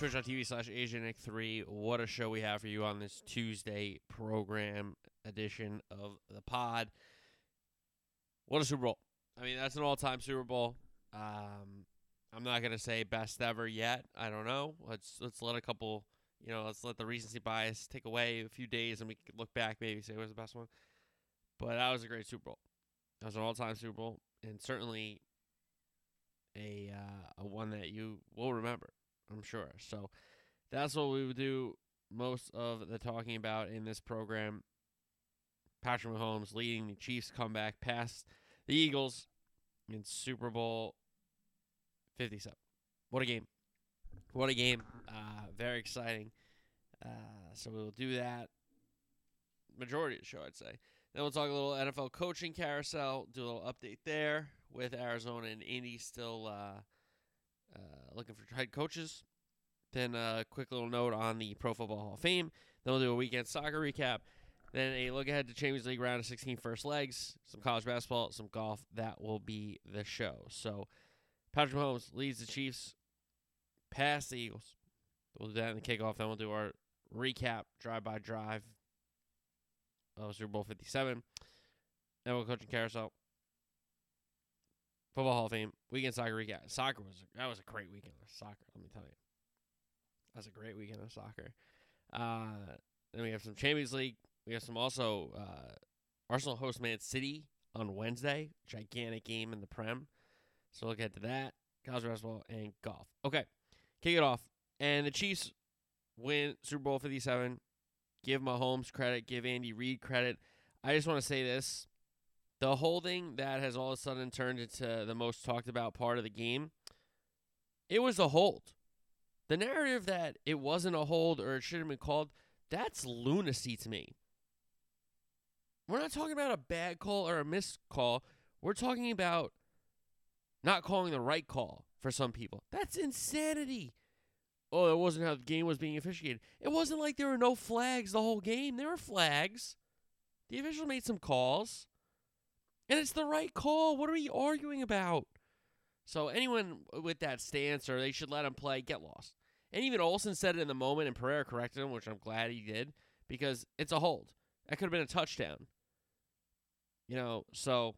Twitch.tv slash AsianNick3. What a show we have for you on this Tuesday program edition of the pod. What a Super Bowl. I mean, that's an all time Super Bowl. Um, I'm not gonna say best ever yet. I don't know. Let's let's let a couple you know, let's let the recency bias take away a few days and we can look back maybe say it was the best one. But that was a great Super Bowl. That was an all time Super Bowl and certainly a uh, a one that you will remember, I'm sure. So that's what we would do most of the talking about in this program. Patrick Mahomes leading the Chiefs comeback past the Eagles in Super Bowl 57. What a game. What a game. Uh, very exciting. Uh, so we'll do that majority of the show, I'd say. Then we'll talk a little NFL coaching carousel, do a little update there with Arizona and Indy still uh, uh, looking for head coaches. Then a quick little note on the Pro Football Hall of Fame. Then we'll do a weekend soccer recap. Then a look ahead to Champions League round of 16 first legs, some college basketball, some golf. That will be the show. So Patrick Mahomes leads the Chiefs past the Eagles. We'll do that in the kickoff. Then we'll do our recap, drive by drive of Super Bowl 57. Then we'll coach carousel. Football Hall of Fame. Weekend soccer recap. Soccer was that was a great weekend of soccer, let me tell you. That was a great weekend of soccer. Uh, then we have some Champions League. We have some also uh, Arsenal host Man City on Wednesday. Gigantic game in the Prem. So look ahead to that. College basketball and golf. Okay, kick it off. And the Chiefs win Super Bowl 57. Give Mahomes credit. Give Andy Reid credit. I just want to say this. The holding that has all of a sudden turned into the most talked about part of the game, it was a hold. The narrative that it wasn't a hold or it should have been called, that's lunacy to me. We're not talking about a bad call or a missed call. We're talking about not calling the right call for some people. That's insanity. Oh, that wasn't how the game was being officiated. It wasn't like there were no flags the whole game. There were flags. The official made some calls. And it's the right call. What are we arguing about? So anyone with that stance or they should let him play, get lost. And even Olsen said it in the moment and Pereira corrected him, which I'm glad he did, because it's a hold. That could have been a touchdown. You know, so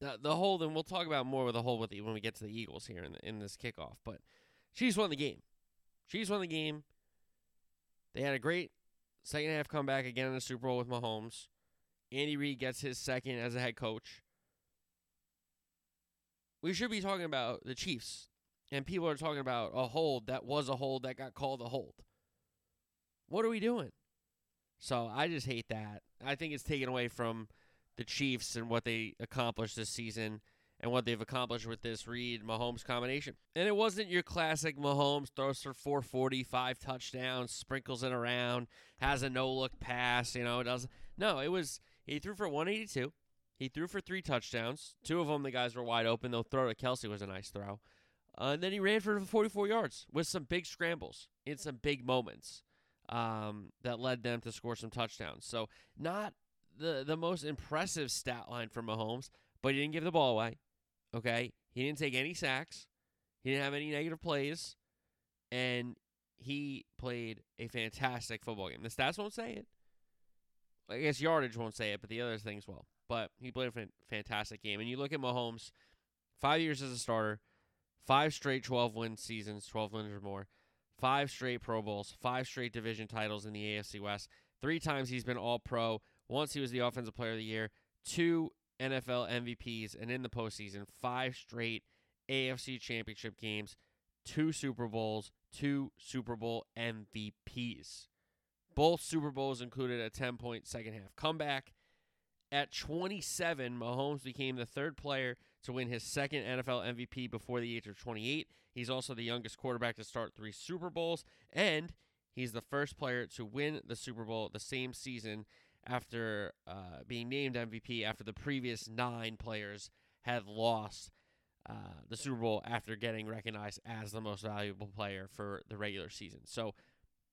the the hold, and we'll talk about more with the hold with the, when we get to the Eagles here in the, in this kickoff. But Chiefs won the game. Chiefs won the game. They had a great second half comeback again in the Super Bowl with Mahomes. Andy Reid gets his second as a head coach. We should be talking about the Chiefs, and people are talking about a hold that was a hold that got called a hold. What are we doing? So I just hate that. I think it's taken away from the Chiefs and what they accomplished this season and what they've accomplished with this Reid Mahomes combination. And it wasn't your classic Mahomes throws for 440, five touchdowns, sprinkles it around, has a no look pass, you know, it doesn't. no, it was he threw for 182. He threw for three touchdowns. Two of them, the guys were wide open. Though throw to Kelce was a nice throw. Uh, and then he ran for 44 yards with some big scrambles in some big moments um, that led them to score some touchdowns. So not the the most impressive stat line for Mahomes, but he didn't give the ball away. Okay, he didn't take any sacks. He didn't have any negative plays, and he played a fantastic football game. The stats won't say it. I guess yardage won't say it, but the other things will. But he played a fantastic game. And you look at Mahomes, five years as a starter, five straight 12 win seasons, 12 wins or more, five straight Pro Bowls, five straight division titles in the AFC West. Three times he's been All Pro. Once he was the Offensive Player of the Year. Two NFL MVPs, and in the postseason, five straight AFC Championship games, two Super Bowls, two Super Bowl MVPs. Both Super Bowls included a 10 point second half comeback. At 27, Mahomes became the third player to win his second NFL MVP before the age of 28. He's also the youngest quarterback to start three Super Bowls, and He's the first player to win the Super Bowl the same season after uh, being named MVP after the previous nine players had lost uh, the Super Bowl after getting recognized as the most valuable player for the regular season. So,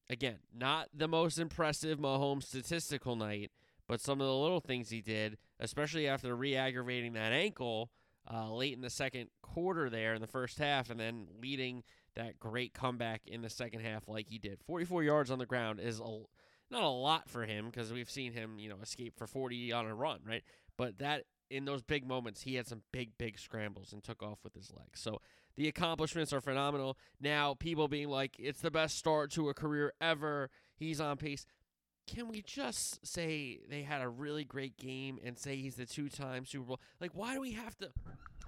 again, not the most impressive Mahomes statistical night, but some of the little things he did, especially after re aggravating that ankle uh, late in the second quarter there in the first half, and then leading that great comeback in the second half like he did. 44 yards on the ground is a, not a lot for him because we've seen him, you know, escape for 40 on a run, right? But that in those big moments, he had some big, big scrambles and took off with his legs. So the accomplishments are phenomenal. Now, people being like, it's the best start to a career ever. He's on pace. Can we just say they had a really great game and say he's the two time Super Bowl? Like, why do we have to.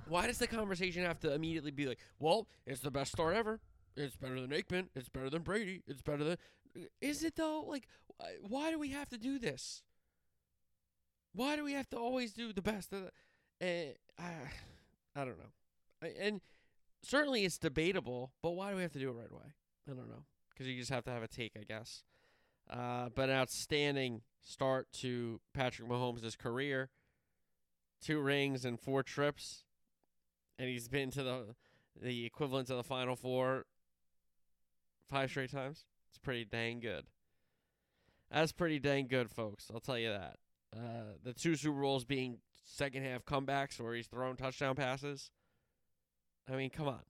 Why does the conversation have to immediately be like, well, it's the best start ever? It's better than Aikman. It's better than Brady. It's better than. Is it though? Like, why do we have to do this? Why do we have to always do the best? Uh, I, I don't know. And certainly it's debatable, but why do we have to do it right away? I don't know. Because you just have to have a take, I guess. Uh, but an outstanding start to Patrick Mahomes' career. Two rings and four trips. And he's been to the the equivalent of the Final Four five straight times. It's pretty dang good. That's pretty dang good, folks. I'll tell you that. Uh, the two Super Bowls being second half comebacks where he's thrown touchdown passes. I mean, come on.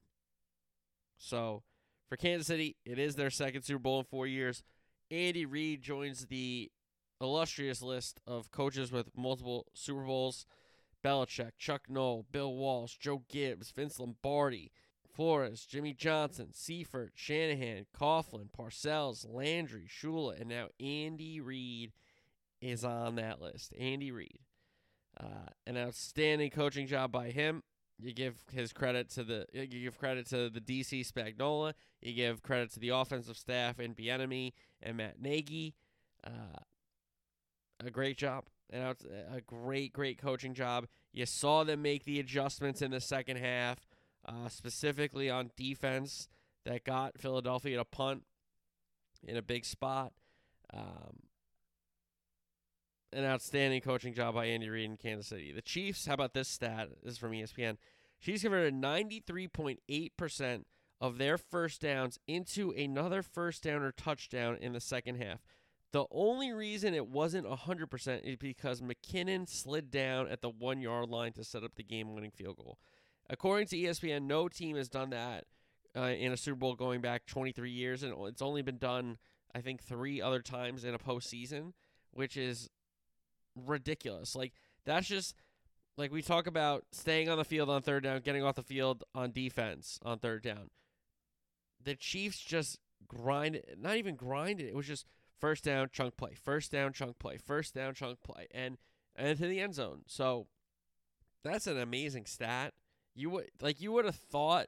So, for Kansas City, it is their second Super Bowl in four years. Andy Reid joins the illustrious list of coaches with multiple Super Bowls. Belichick, Chuck Noll, Bill Walsh, Joe Gibbs, Vince Lombardi, Flores, Jimmy Johnson, Seifert, Shanahan, Coughlin, Parcells, Landry, Shula, and now Andy Reid is on that list. Andy Reid. Uh, an outstanding coaching job by him. You give his credit to the you give credit to the DC Spagnuolo. You give credit to the offensive staff and Bieniemy and Matt Nagy. Uh, a great job, and a great great coaching job. You saw them make the adjustments in the second half, uh, specifically on defense that got Philadelphia to punt in a big spot. Um, an outstanding coaching job by Andy Reid in Kansas City. The Chiefs, how about this stat? This is from ESPN. Chiefs converted 93.8% of their first downs into another first down or touchdown in the second half. The only reason it wasn't 100% is because McKinnon slid down at the one yard line to set up the game winning field goal. According to ESPN, no team has done that uh, in a Super Bowl going back 23 years, and it's only been done, I think, three other times in a postseason, which is ridiculous. Like that's just like we talk about staying on the field on third down, getting off the field on defense on third down. The Chiefs just grind not even grind it. It was just first down chunk play, first down chunk play, first down chunk play, and and to the end zone. So that's an amazing stat. You would like you would have thought,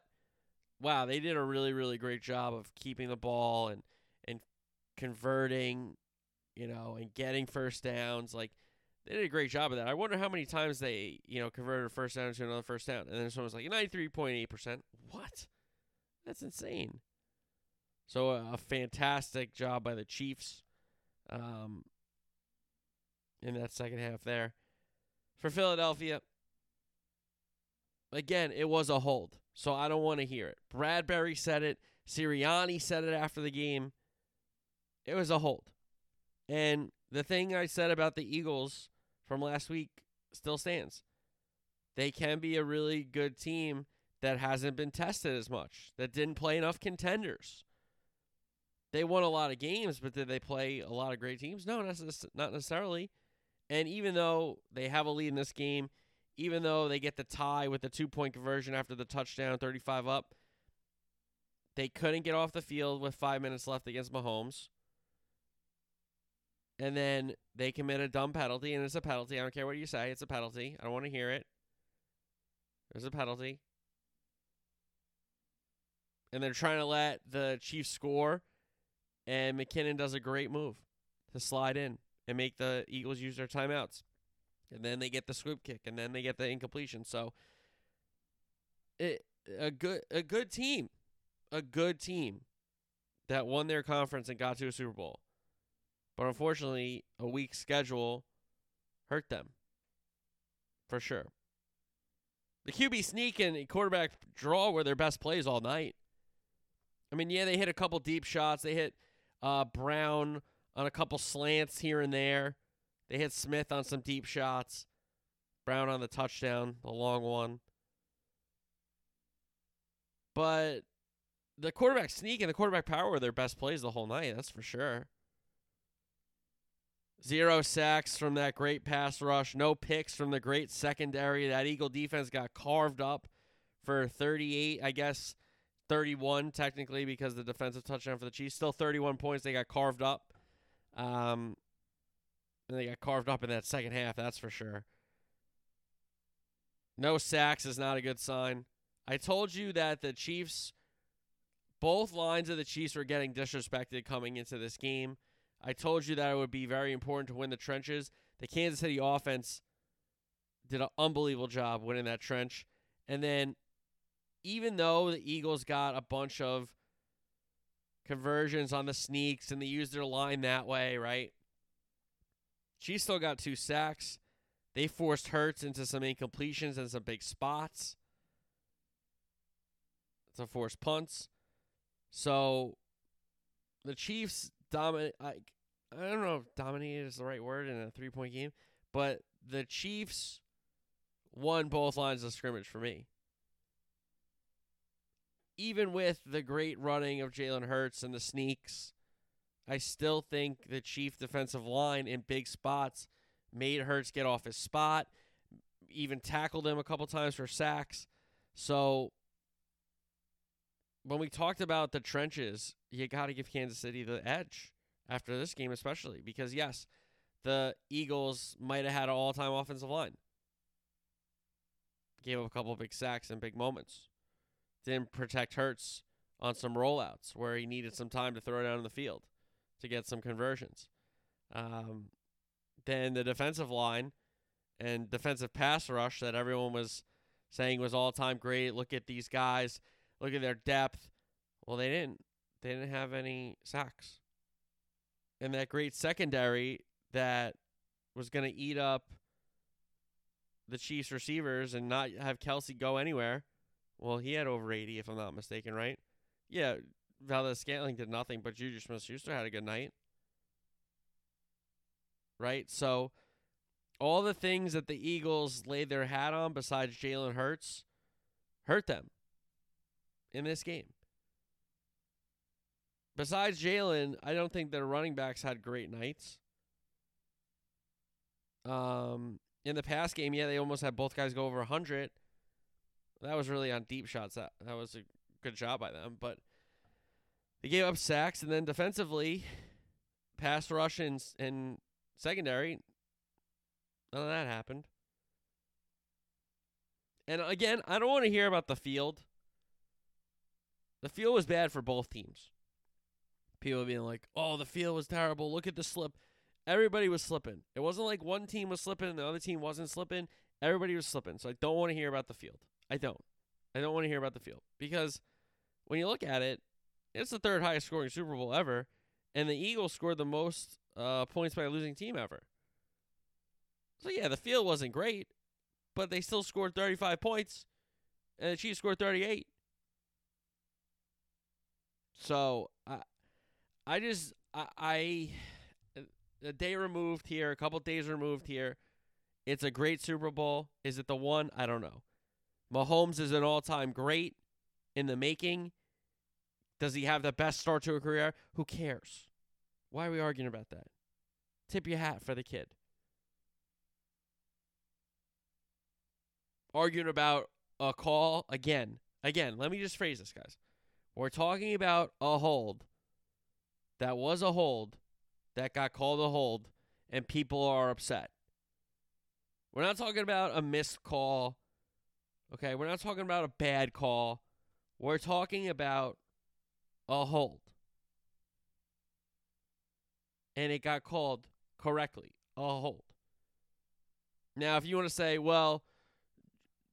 wow, they did a really really great job of keeping the ball and and converting, you know, and getting first downs. Like they did a great job of that. I wonder how many times they, you know, converted a first down to another first down. And then someone's like, 93.8%. What? That's insane. So a fantastic job by the Chiefs um, in that second half there. For Philadelphia, again, it was a hold. So I don't want to hear it. Bradberry said it. Sirianni said it after the game. It was a hold. And the thing I said about the Eagles from last week still stands. They can be a really good team that hasn't been tested as much, that didn't play enough contenders. They won a lot of games, but did they play a lot of great teams? No, not necessarily. And even though they have a lead in this game, even though they get the tie with the two point conversion after the touchdown, 35 up, they couldn't get off the field with five minutes left against Mahomes and then they commit a dumb penalty, and it's a penalty. I don't care what you say, it's a penalty. I don't want to hear it. There's a penalty. And they're trying to let the Chiefs score, and McKinnon does a great move to slide in and make the Eagles use their timeouts. And then they get the scoop kick, and then they get the incompletion. So, it, a good a good team, a good team that won their conference and got to a Super Bowl. But unfortunately, a weak schedule hurt them. For sure. The QB sneak and quarterback draw were their best plays all night. I mean, yeah, they hit a couple deep shots. They hit uh, Brown on a couple slants here and there. They hit Smith on some deep shots. Brown on the touchdown, the long one. But the quarterback sneak and the quarterback power were their best plays the whole night, that's for sure. Zero sacks from that great pass rush, no picks from the great secondary. That Eagle defense got carved up for 38, I guess 31 technically because the defensive touchdown for the Chiefs. Still 31 points. They got carved up. Um, and they got carved up in that second half, that's for sure. No sacks is not a good sign. I told you that the Chiefs, both lines of the Chiefs were getting disrespected coming into this game. I told you that it would be very important to win the trenches. The Kansas City offense did an unbelievable job winning that trench. And then, even though the Eagles got a bunch of conversions on the sneaks and they used their line that way, right? She still got two sacks. They forced Hurts into some incompletions and some big spots. To force punts. So the Chiefs dominate. I, I don't know if dominated is the right word in a three point game, but the Chiefs won both lines of scrimmage for me. Even with the great running of Jalen Hurts and the sneaks, I still think the Chief defensive line in big spots made Hurts get off his spot, even tackled him a couple times for sacks. So when we talked about the trenches, you got to give Kansas City the edge after this game, especially because, yes, the Eagles might have had an all time offensive line. Gave up a couple of big sacks and big moments. Didn't protect Hurts on some rollouts where he needed some time to throw down in the field to get some conversions. Um, then the defensive line and defensive pass rush that everyone was saying was all time great. Look at these guys. Look at their depth. Well, they didn't. They didn't have any sacks. And that great secondary that was going to eat up the Chiefs receivers and not have Kelce go anywhere. Well, he had over 80, if I'm not mistaken, right? Yeah, Valdes-Scantling did nothing, but Juju Smith Schuster had a good night right? So all the things that the Eagles laid their hat on besides Jalen Hurts hurt them in this game. Besides Jalen, I don't think their running backs had great nights. Um, in the past game, yeah, they almost had both guys go over 100. That was really on deep shots. That that was a good job by them, but they gave up sacks, and then defensively, pass rush and, and Secondary, none of that happened. And again, I don't want to hear about the field. The field was bad for both teams. People being like, "Oh, the field was terrible. Look at the slip." Everybody was slipping. It wasn't like one team was slipping and the other team wasn't slipping. Everybody was slipping. So I don't want to hear about the field. I don't. I don't want to hear about the field because when you look at it, it's the third highest scoring Super Bowl ever, and the Eagles scored the most uh, points by a losing team ever. So yeah, the field wasn't great, but they still scored 35 points, and the Chiefs scored 38. So I, I just I, I a day removed here, a couple days removed here. It's a great Super Bowl. Is it the one? I don't know. Mahomes is an all-time great in the making. Does he have the best start to a career? Who cares? Why are we arguing about that? Tip your hat for the kid. Arguing about a call again. Again, let me just phrase this, guys. We're talking about a hold that was a hold that got called a hold, and people are upset. We're not talking about a missed call. Okay, we're not talking about a bad call. We're talking about a hold and it got called correctly a hold. Now, if you want to say, well,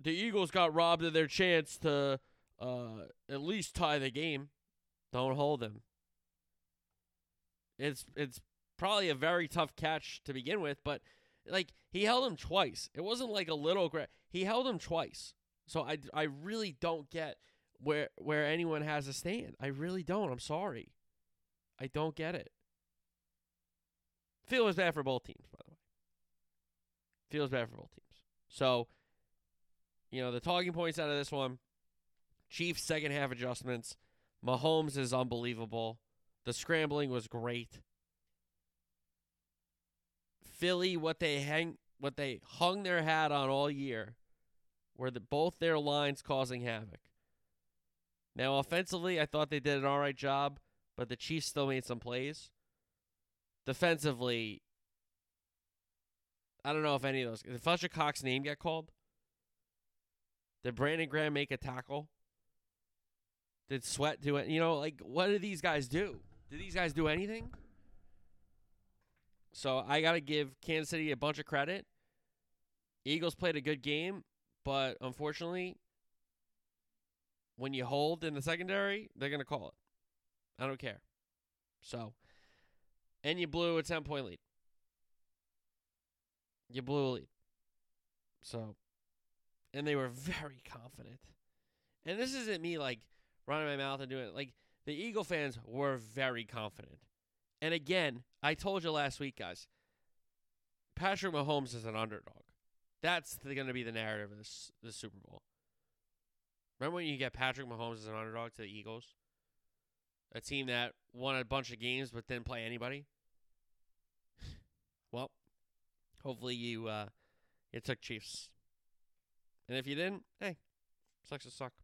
the Eagles got robbed of their chance to uh, at least tie the game, don't hold them. It's it's probably a very tough catch to begin with, but like he held him twice. It wasn't like a little gra- he held him twice. So I, I really don't get where where anyone has a stand. I really don't. I'm sorry. I don't get it. Feels bad for both teams, by the way. Feels bad for both teams. So, you know, the talking points out of this one Chiefs second half adjustments. Mahomes is unbelievable. The scrambling was great. Philly, what they hang what they hung their hat on all year were the both their lines causing havoc. Now offensively, I thought they did an all right job, but the Chiefs still made some plays. Defensively, I don't know if any of those. Did Fletcher Cox's name get called? Did Brandon Graham make a tackle? Did Sweat do it? You know, like what did these guys do? Did these guys do anything? So I got to give Kansas City a bunch of credit. Eagles played a good game, but unfortunately, when you hold in the secondary, they're going to call it. I don't care. So, and you blew a 10 point lead. You blew a lead. So, and they were very confident. And this isn't me like running my mouth and doing it. Like, the Eagle fans were very confident. And again, I told you last week, guys, Patrick Mahomes is an underdog. That's going to be the narrative of this, this Super Bowl. Remember when you get Patrick Mahomes as an underdog to the Eagles? A team that won a bunch of games but didn't play anybody? well, hopefully you uh, you took Chiefs. And if you didn't, hey, sucks to suck.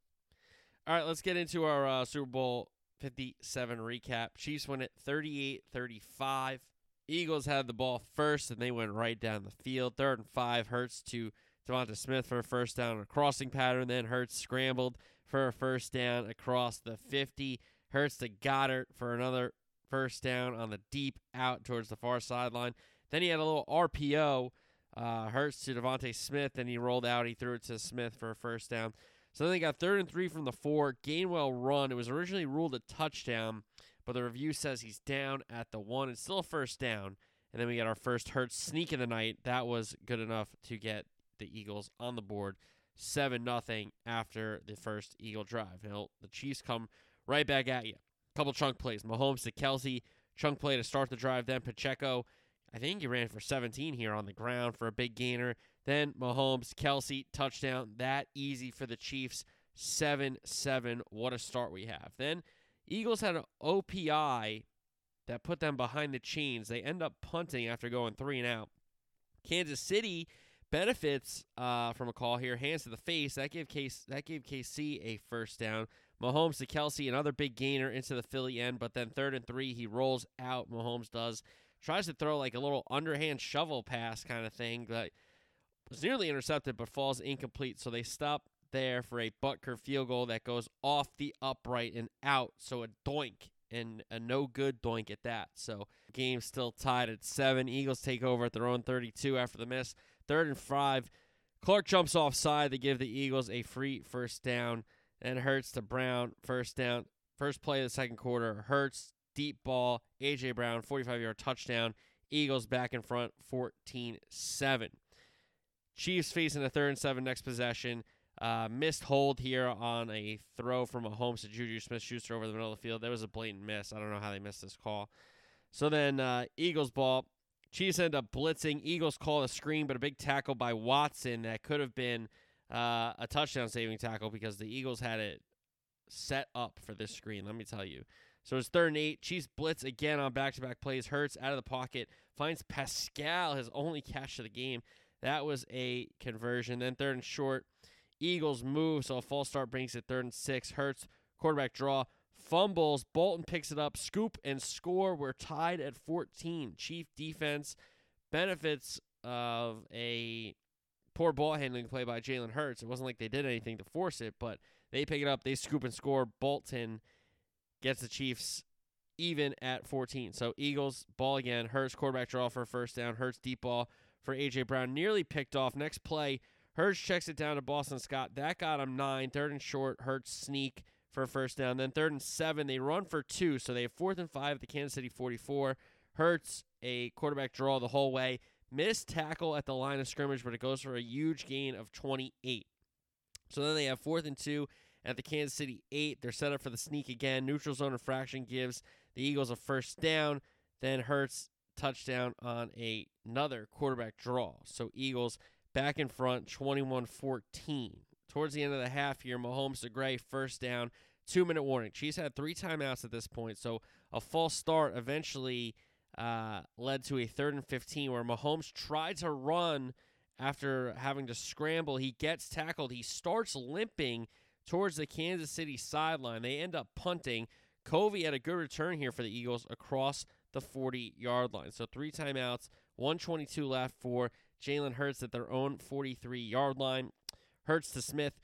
All right, let's get into our uh, Super Bowl 57 recap. Chiefs win it 38 35. Eagles had the ball first, and they went right down the field. Third and five, Hurts to DeVonta Smith for a first down a crossing pattern. Then Hurts scrambled for a first down across the 50. Hurts to Goedert for another first down on the deep out towards the far sideline. Then he had a little RPO. Uh, Hurts to DeVonta Smith, and he rolled out. He threw it to Smith for a first down. So then they got third and three from the four. Gainwell run. It was originally ruled a touchdown, but the review says he's down at the one. It's still a first down. And then we got our first Hurts sneak of the night. That was good enough to get the Eagles on the board, seven nothing after the first Eagle drive. Now the Chiefs come right back at you. Couple chunk plays. Mahomes to Kelce, chunk play to start the drive. Then Pacheco, I think he ran for 17 here on the ground for a big gainer. Then Mahomes, Kelce, touchdown. That easy for the Chiefs. 7 7. What a start we have. Then Eagles had an OPI that put them behind the chains. They end up punting after going three and out. Kansas City benefits uh, from a call here, hands to the face. That gave Case that gave KC a first down. Mahomes to Kelce, another big gainer into the Philly end, but then third and three, he rolls out. Mahomes does tries to throw like a little underhand shovel pass kind of thing, that was nearly intercepted, but falls incomplete. So they stop there for a Butker field goal that goes off the upright and out. So a doink and a no good doink at that. So game still tied at seven. Eagles take over at their own 32 after the miss. Third and five. Clark jumps offside to give the Eagles a free first down. And Hurts to Brown, first down. First play of the second quarter. Hurts, deep ball. A.J. Brown, 45 yard touchdown. Eagles back in front, 14 7. Chiefs facing a third and seven next possession. Uh, missed hold here on a throw from Mahomes to Juju Smith Schuster over the middle of the field. That was a blatant miss. I don't know how they missed this call. So then uh, Eagles ball. Chiefs end up blitzing. Eagles call a screen, but a big tackle by Watson that could have been uh, a touchdown saving tackle because the Eagles had it set up for this screen. Let me tell you. So it's third and eight. Chiefs blitz again on back to back plays. Hurts out of the pocket. Finds Pascal, his only catch of the game. That was a conversion. Then third and short. Eagles move, so a false start brings it third and six. Hurts, quarterback draw, fumbles. Bolton picks it up, scoop and score. We're tied at 14. Chief defense benefits of a poor ball handling play by Jalen Hurts. It wasn't like they did anything to force it, but they pick it up, they scoop and score. Bolton gets the Chiefs even at 14. So Eagles ball again. Hurts quarterback draw for a first down. Hurts deep ball for AJ Brown, nearly picked off. Next play, Hurts checks it down to Boston Scott. That got him nine. Third and short. Hurts sneak for a first down. Then third and seven. They run for two, so they have fourth and five at the Kansas City 44. Hurts a quarterback draw the whole way. Missed tackle at the line of scrimmage, but it goes for a huge gain of 28. So then they have fourth and two at the Kansas City eight. They're set up for the sneak again. Neutral zone infraction gives the Eagles a first down. Then Hurts touchdown on a, another quarterback draw. So Eagles back in front 21 14. Towards the end of the half here, Mahomes to Gray, first down, two minute warning. Chiefs had three timeouts at this point, so a false start eventually uh, led to a third and 15 where Mahomes tried to run after having to scramble. He gets tackled. He starts limping towards the Kansas City sideline. They end up punting. Covey had a good return here for the Eagles across the 40 yard line. So three timeouts, 122 left for Jalen Hurts at their own 43 yard line. Hurts to Smith.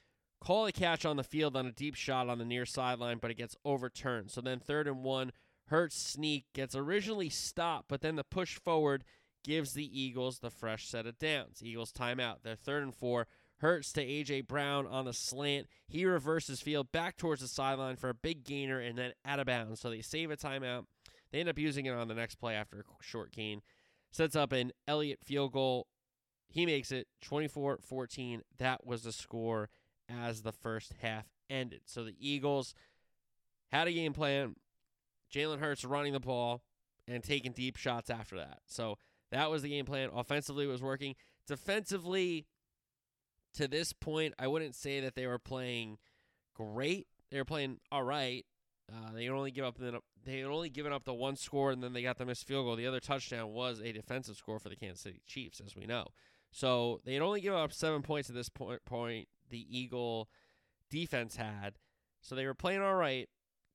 Call a catch on the field on a deep shot on the near sideline, but it gets overturned. So then third and one, Hurts sneak gets originally stopped, but then the push forward gives the Eagles the fresh set of downs. Eagles timeout. They're third and four. Hurts to A.J. Brown on the slant. He reverses field back towards the sideline for a big gainer and then out of bounds. So they save a timeout. They end up using it on the next play after a short gain. Sets up an Elliott field goal. He makes it 24 14. That was the score as the first half ended. So the Eagles had a game plan. Jalen Hurts running the ball and taking deep shots after that. So that was the game plan. Offensively, it was working. Defensively, to this point, I wouldn't say that they were playing great. They were playing all right. Uh, they only give up the they had only given up the one score and then they got the missed field goal. The other touchdown was a defensive score for the Kansas City Chiefs, as we know. So they had only given up seven points at this point. Point the Eagle defense had, so they were playing all right.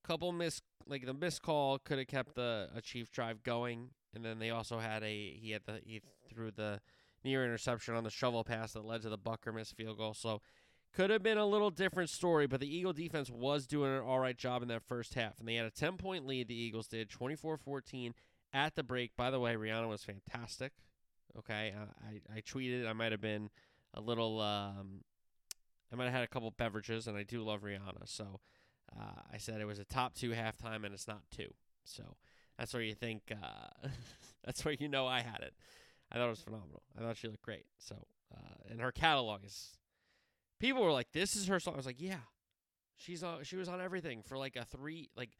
Couple miss like the missed call could have kept the a Chief drive going, and then they also had a he had the he threw the near interception on the shovel pass that led to the Butker missed field goal. So could have been a little different story, but the Eagle defense was doing an all right job in that first half, and they had a 10 point lead. The Eagles did 24 14 at the break. By the way, Rihanna was fantastic. Okay, uh, I I tweeted I might have been a little um, I might have had a couple beverages, and I do love Rihanna, so uh, I said it was a top two halftime, and it's not two. So that's where you think uh, that's where you know I had it. I thought it was phenomenal. I thought she looked great. So uh, and her catalog is people were like, "This is her song." I was like, "Yeah." She's on she was on everything for like a 3 like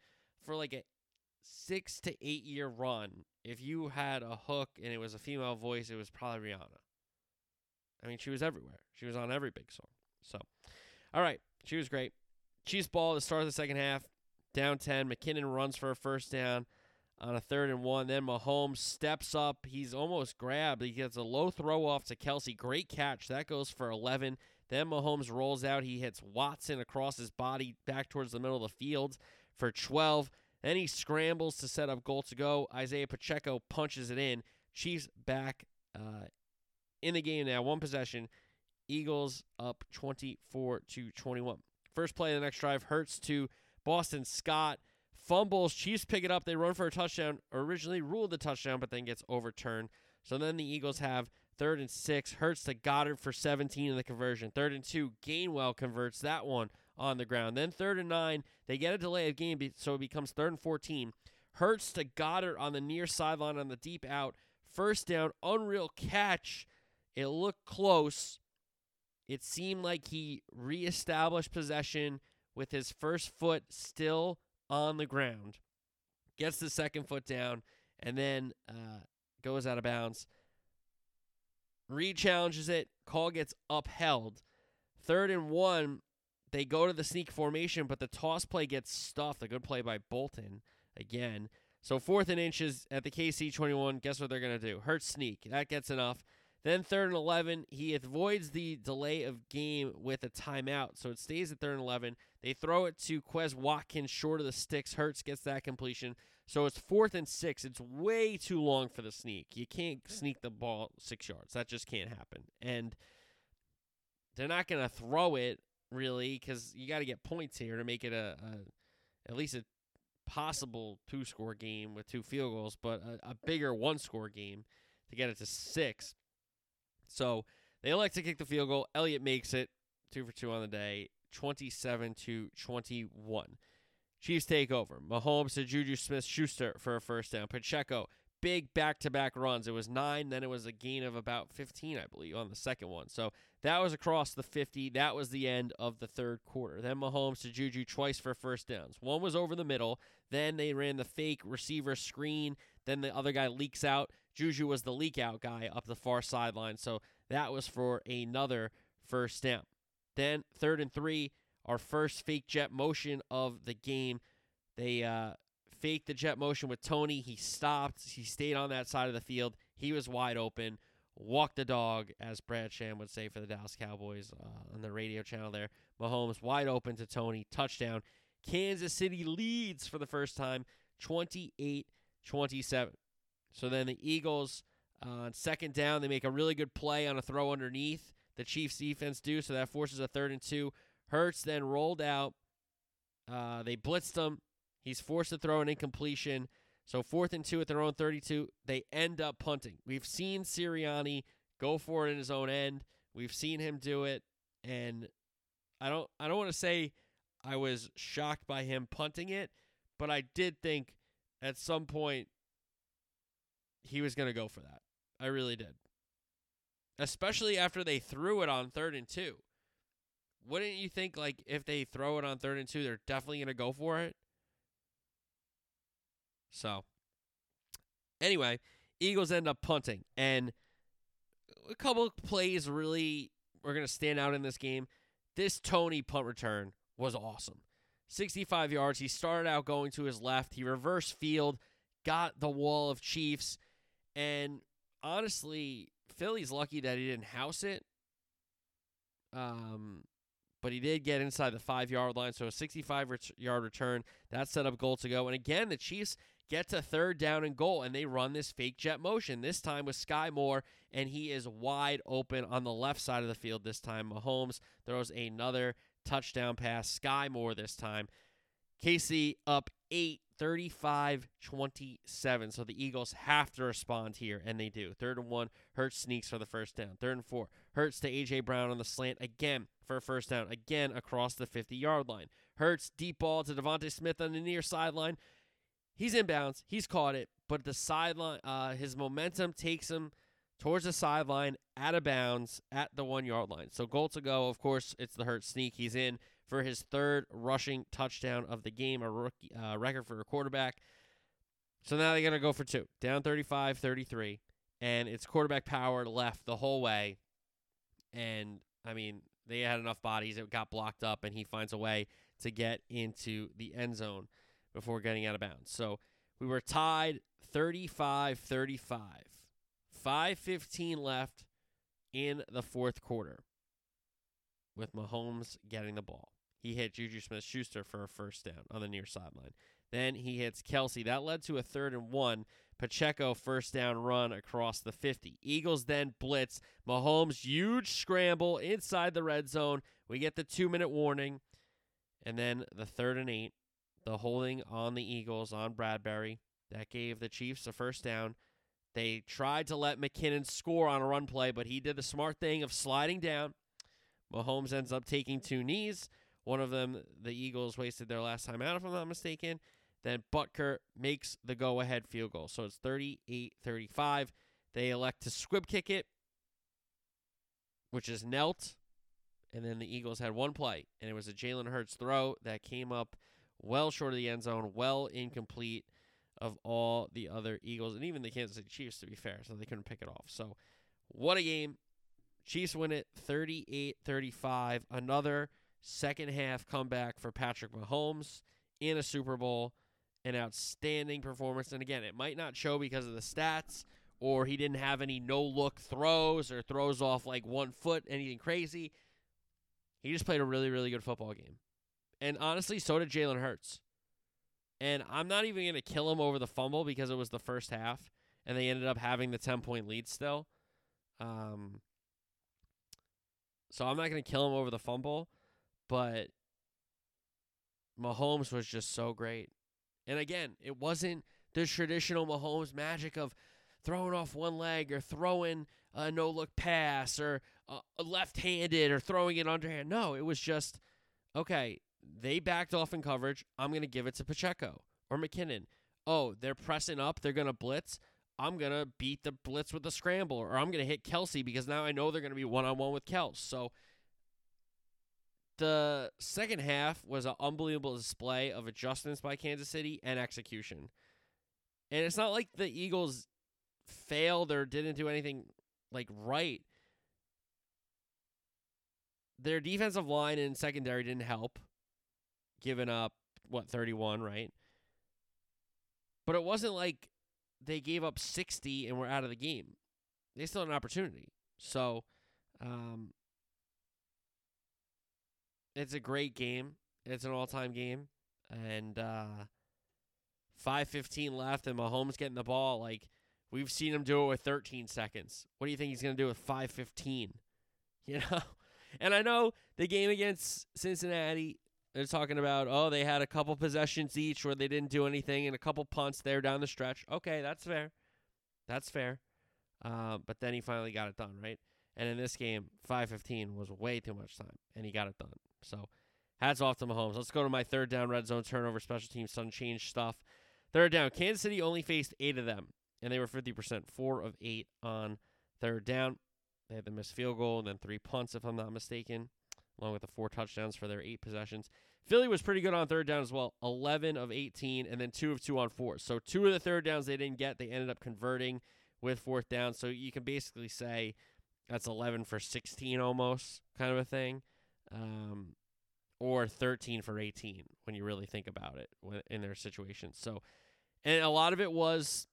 for like a 6 to 8 year run. If you had a hook and it was a female voice, it was probably Rihanna. I mean, she was everywhere. She was on every big song. So, all right, she was great. Chiefs ball the start of the second half, down 10. McKinnon runs for a first down on a third and one. Then Mahomes steps up. He's almost grabbed. He gets a low throw off to Kelce. Great catch. That goes for 11. Then Mahomes rolls out. He hits Watson across his body back towards the middle of the field for 12. Then he scrambles to set up goal to go. Isaiah Pacheco punches it in. Chiefs back uh, in the game now. One possession. Eagles up 24 to 21. First play of the next drive. Hurts to Boston Scott. Fumbles. Chiefs pick it up. They run for a touchdown. Originally ruled the touchdown, but then gets overturned. So then the Eagles have third and six. Hurts to Goedert for 17 in the conversion. Third and two. Gainwell converts that one on the ground. Then third and nine. They get a delay of game, so it becomes third and 14. Hurts to Goedert on the near sideline on the deep out. First down. Unreal catch. It looked close. It seemed like he reestablished possession with his first foot still on the ground. Gets the second foot down and then uh, goes out of bounds. Reid challenges it. Call gets upheld. Third and one, they go to the sneak formation, but the toss play gets stuffed. A good play by Bolton again. So fourth and inches at the KC 21. Guess what they're going to do? Hurt sneak. That gets enough. Then third and 11, he avoids the delay of game with a timeout. So it stays at third and 11. They throw it to Quez Watkins short of the sticks. Hurts gets that completion. So it's fourth and six. It's way too long for the sneak. You can't sneak the ball six yards. That just can't happen. And they're not going to throw it really because you got to get points here to make it a, a at least a possible two score game with two field goals, but a, a bigger one score game to get it to six. So they elect to kick the field goal. Elliott makes it two for two on the day, 27 to 21. Chiefs take over. Mahomes to Juju Smith Schuster for a first down. Pacheco, big back to back runs. It was nine, then it was a gain of about 15, I believe, on the second one. So that was across the 50. That was the end of the third quarter. Then Mahomes to Juju twice for first downs. One was over the middle. Then they ran the fake receiver screen. Then the other guy leaks out. Juju was the leak out guy up the far sideline. So that was for another first down. Then third and three, our first fake jet motion of the game. They uh, faked the jet motion with Toney. He stopped. He stayed on that side of the field. He was wide open. Walk the dog, as Brad Sham would say for the Dallas Cowboys uh, on the radio channel there. Mahomes wide open to Toney. Touchdown. Kansas City leads for the first time 28 27. So then the Eagles uh, on second down, they make a really good play on a throw underneath. The Chiefs defense do, so that forces a third and two. Hurts then rolled out. Uh, they blitzed him. He's forced to throw an incompletion. So fourth and two at their own 32. They end up punting. We've seen Sirianni go for it in his own end. We've seen him do it, and I don't I don't want to say I was shocked by him punting it, but I did think at some point he was going to go for that. I really did. Especially after they threw it on third and two. Wouldn't you think like if they throw it on third and two, they're definitely going to go for it? So, anyway, Eagles end up punting, and a couple plays really were going to stand out in this game. This Toney punt return was awesome. 65 yards. He started out going to his left. He reversed field, got the wall of Chiefs, and honestly, Philly's lucky that he didn't house it. Um, but he did get inside the five yard line, so a 65 yard return that set up goal to go. And again, the Chiefs get to third down and goal, and they run this fake jet motion. This time with Sky Moore, and he is wide open on the left side of the field. This time, Mahomes throws another touchdown pass. Sky Moore this time. KC up eight 35 27. So the Eagles have to respond here, and they do. Third and one, Hurts sneaks for the first down. Third and four, Hurts to A.J. Brown on the slant again for a first down, again across the 50 yard line. Hurts deep ball to DeVonta Smith on the near sideline. He's inbounds, he's caught it, but the sideline, uh, his momentum takes him towards the sideline, out of bounds at the one yard line. So goal to go. Of course, it's the Hurts sneak. He's in for his third rushing touchdown of the game, a rookie uh, record for a quarterback. So now they're going to go for two, down 35 33. And it's quarterback power left the whole way. And, I mean, they had enough bodies. It got blocked up, and he finds a way to get into the end zone before getting out of bounds. So we were tied 35 35. 5.15 left in the fourth quarter with Mahomes getting the ball. He hit Juju Smith Schuster for a first down on the near sideline. Then he hits Kelce. That led to a third and one. Pacheco first down run across the 50. Eagles then blitz. Mahomes huge scramble inside the red zone. We get the two minute warning. And then the third and eight. The holding on the Eagles on Bradberry. That gave the Chiefs a first down. They tried to let McKinnon score on a run play, but he did the smart thing of sliding down. Mahomes ends up taking two knees. One of them, the Eagles wasted their last time out, if I'm not mistaken. Then Butker makes the go ahead field goal. So it's 38 35. They elect to squib kick it, which is knelt. And then the Eagles had one play, and it was a Jalen Hurts throw that came up well short of the end zone, well incomplete of all the other Eagles, and even the Kansas City Chiefs, to be fair. So they couldn't pick it off. So what a game. Chiefs win it 38 35. Another second half comeback for Patrick Mahomes in a Super Bowl. An outstanding performance. And again, it might not show because of the stats, or he didn't have any no look throws or throws off like one foot, anything crazy. He just played a really, really good football game. And honestly, so did Jalen Hurts. And I'm not even going to kill him over the fumble because it was the first half, and they ended up having the 10 point lead still. Um, so I'm not going to kill him over the fumble. But Mahomes was just so great. And again, it wasn't the traditional Mahomes magic of throwing off one leg or throwing a no look pass or a left handed or throwing it underhand. No, it was just, okay, they backed off in coverage. I'm going to give it to Pacheco or McKinnon. Oh, they're pressing up. They're going to blitz. I'm going to beat the blitz with a scramble or I'm going to hit Kelce because now I know they're going to be one on one with Kels. So the second half was an unbelievable display of adjustments by Kansas City and execution. And it's not like the Eagles failed or didn't do anything like right. Their defensive line and secondary didn't help, giving up what 31, right? But it wasn't like they gave up 60 and were out of the game. They still had an opportunity. So, um, it's a great game. It's an all-time game, and uh, five fifteen left, and Mahomes getting the ball. Like we've seen him do it with 13 seconds. What do you think he's going to do with 5:15? You know, and I know the game against Cincinnati. They're talking about oh they had a couple possessions each where they didn't do anything and a couple punts there down the stretch. Okay, that's fair. That's fair. Uh, but then he finally got it done, right? And in this game, 5:15 was way too much time, and he got it done. So, hats off to Mahomes. Let's go to my third down red zone turnover special teams sun change stuff. Third down, Kansas City only faced eight of them, and they were 50%, four of eight on third down. They had the missed field goal and then three punts, if I'm not mistaken, along with the four touchdowns for their eight possessions. Philly was pretty good on third down as well, 11 of 18, and then two of two on fours. So two of the third downs they didn't get, they ended up converting with fourth down. So you can basically say that's 11 for 16 almost, kind of a thing. Um, or 13 for 18 when you really think about it in their situation. So, and a lot of it was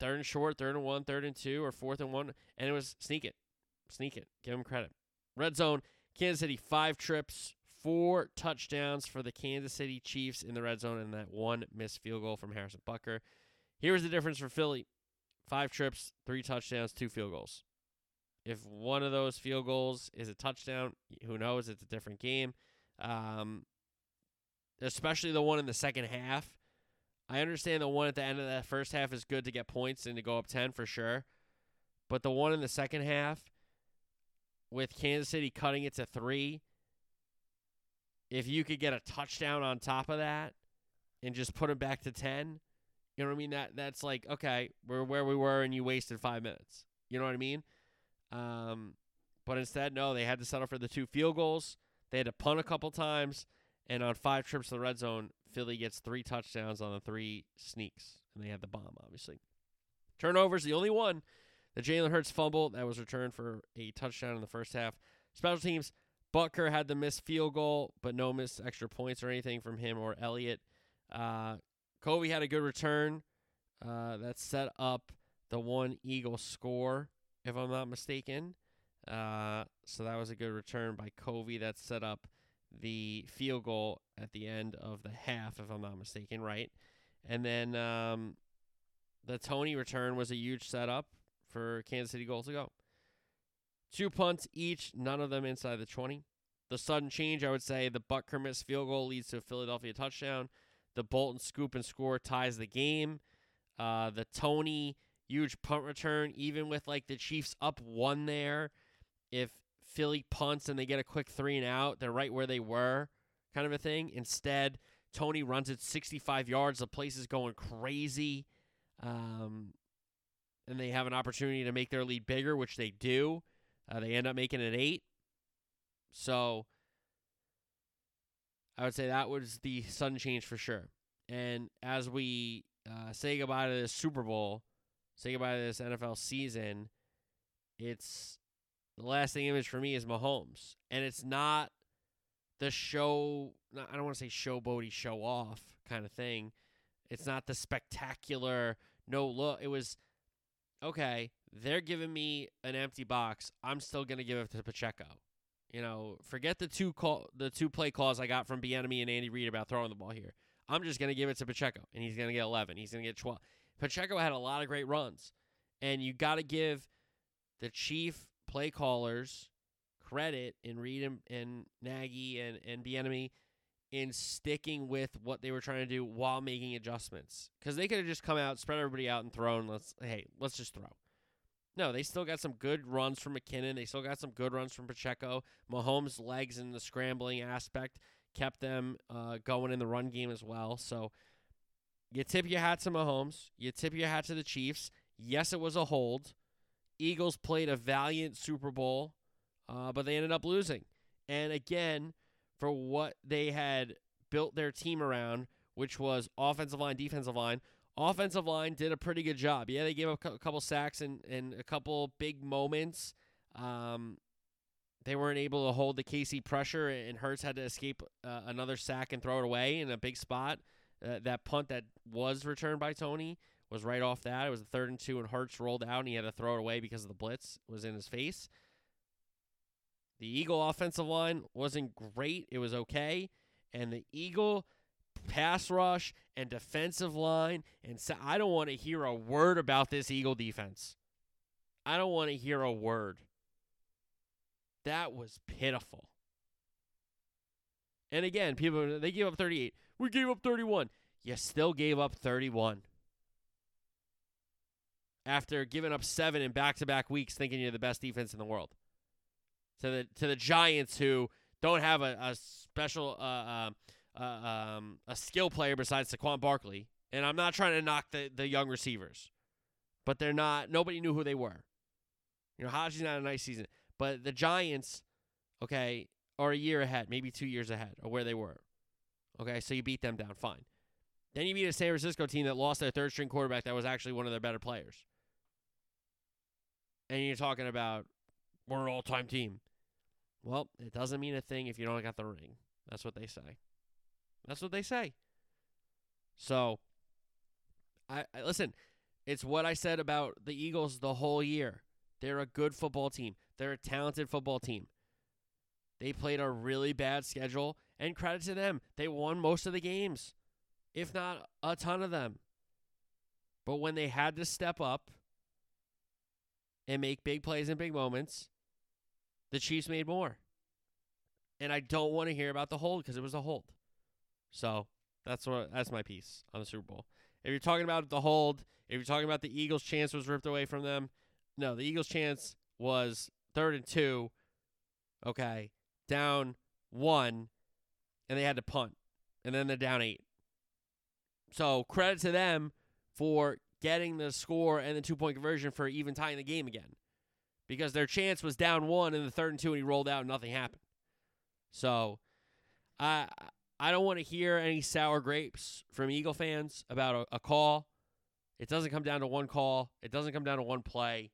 third and short, third and one, third and two, or fourth and one, and it was sneak it, sneak it. Give them credit. Red zone, Kansas City five trips, four touchdowns for the Kansas City Chiefs in the red zone, and that one missed field goal from Harrison Butker. Here's the difference for Philly: five trips, three touchdowns, two field goals. If one of those field goals is a touchdown, who knows? It's a different game. Um, especially the one in the second half. I understand the one at the end of the first half is good to get points and to go up 10 for sure. But the one in the second half with Kansas City cutting it to three, if you could get a touchdown on top of that and just put it back to 10, you know what I mean? That That's like, okay, we're where we were and you wasted five minutes. You know what I mean? Um, but instead, no, they had to settle for the two field goals. They had to punt a couple times, and on five trips to the red zone, Philly gets three touchdowns on the three sneaks, and they had the bomb, obviously. Turnovers, the only one. The Jalen Hurts fumble that was returned for a touchdown in the first half. Special teams, Butker had the missed field goal, but no missed extra points or anything from him or Elliott. Uh, Covey had a good return uh, that set up the one Eagle score, if I'm not mistaken. Uh, so that was a good return by Covey that set up the field goal at the end of the half, if I'm not mistaken, right? And then um, the Toney return was a huge setup for Kansas City goal to go. Two punts each, none of them inside the 20. The sudden change, I would say, the Butker miss field goal leads to a Philadelphia touchdown. The Bolton scoop and score ties the game. Uh, the Toney huge punt return, even with like the Chiefs up one there if Philly punts and they get a quick three and out, they're right where they were, kind of a thing. Instead, Toney runs it 65 yards. The place is going crazy. Um, and they have an opportunity to make their lead bigger, which they do. Uh, they end up making it eight. So I would say that was the sudden change for sure. And as we uh, say goodbye to this Super Bowl, say goodbye to this NFL season, it's the lasting image for me is Mahomes, and it's not the show. I don't want to say showboaty, show off kind of thing. It's not the spectacular no look. It was okay. They're giving me an empty box. I'm still gonna give it to Pacheco. You know, forget the two call, the two play calls I got from Bieniemy and Andy Reid about throwing the ball here. I'm just gonna give it to Pacheco, and he's gonna get 11. He's gonna get 12. Pacheco had a lot of great runs, and you got to give the chief play callers credit in Reid and, and Nagy and, and Bieniemy in sticking with what they were trying to do while making adjustments. Because they could have just come out, spread everybody out, and thrown. Let's hey, let's just throw. No, they still got some good runs from McKinnon. They still got some good runs from Pacheco. Mahomes' legs and the scrambling aspect kept them uh, going in the run game as well. So you tip your hat to Mahomes. You tip your hat to the Chiefs. Yes, it was a hold. Eagles played a valiant Super Bowl, uh, but they ended up losing. And again, for what they had built their team around, which was offensive line, defensive line, offensive line did a pretty good job. Yeah, they gave up a couple sacks and, and a couple big moments. Um, they weren't able to hold the KC pressure, and Hurts had to escape uh, another sack and throw it away in a big spot. Uh, that punt that was returned by Toney was right off that. It was a third and two, and Hurts rolled out, and he had to throw it away because of the blitz was in his face. The Eagle offensive line wasn't great. It was okay. And the Eagle pass rush and defensive line, and I don't want to hear a word about this Eagle defense. I don't want to hear a word. That was pitiful. And again, people they gave up 38. We gave up 31. You still gave up 31. After giving up 7 in back-to-back weeks thinking you're the best defense in the world. To the to the Giants who don't have a, a special uh, uh, uh, um, a skill player besides Saquon Barkley. And I'm not trying to knock the, the young receivers, but they're not. Nobody knew who they were. You know, Hodgins not a nice season. But the Giants, okay, are a year ahead, maybe two years ahead of where they were. Okay, so you beat them down, fine. Then you beat a San Francisco team that lost their third string quarterback that was actually one of their better players. And you're talking about we're an all time team. Well, it doesn't mean a thing if you don't got the ring. That's what they say. That's what they say. So, I, I listen. It's what I said about the Eagles the whole year. They're a good football team. They're a talented football team. They played a really bad schedule, and credit to them. They won most of the games, if not a ton of them. But when they had to step up and make big plays in big moments, the Chiefs made more. And I don't want to hear about the hold because it was a hold. So that's what that's my piece on the Super Bowl. If you're talking about the hold, if you're talking about the Eagles' chance was ripped away from them, no, the Eagles' chance was third and two. Okay, down one, and they had to punt, and then they're down eight. So credit to them for getting the score and the two point conversion for even tying the game again, because their chance was down one in the third and two, and he rolled out, and nothing happened. So, I I don't want to hear any sour grapes from Eagle fans about a, a call. It doesn't come down to one call. It doesn't come down to one play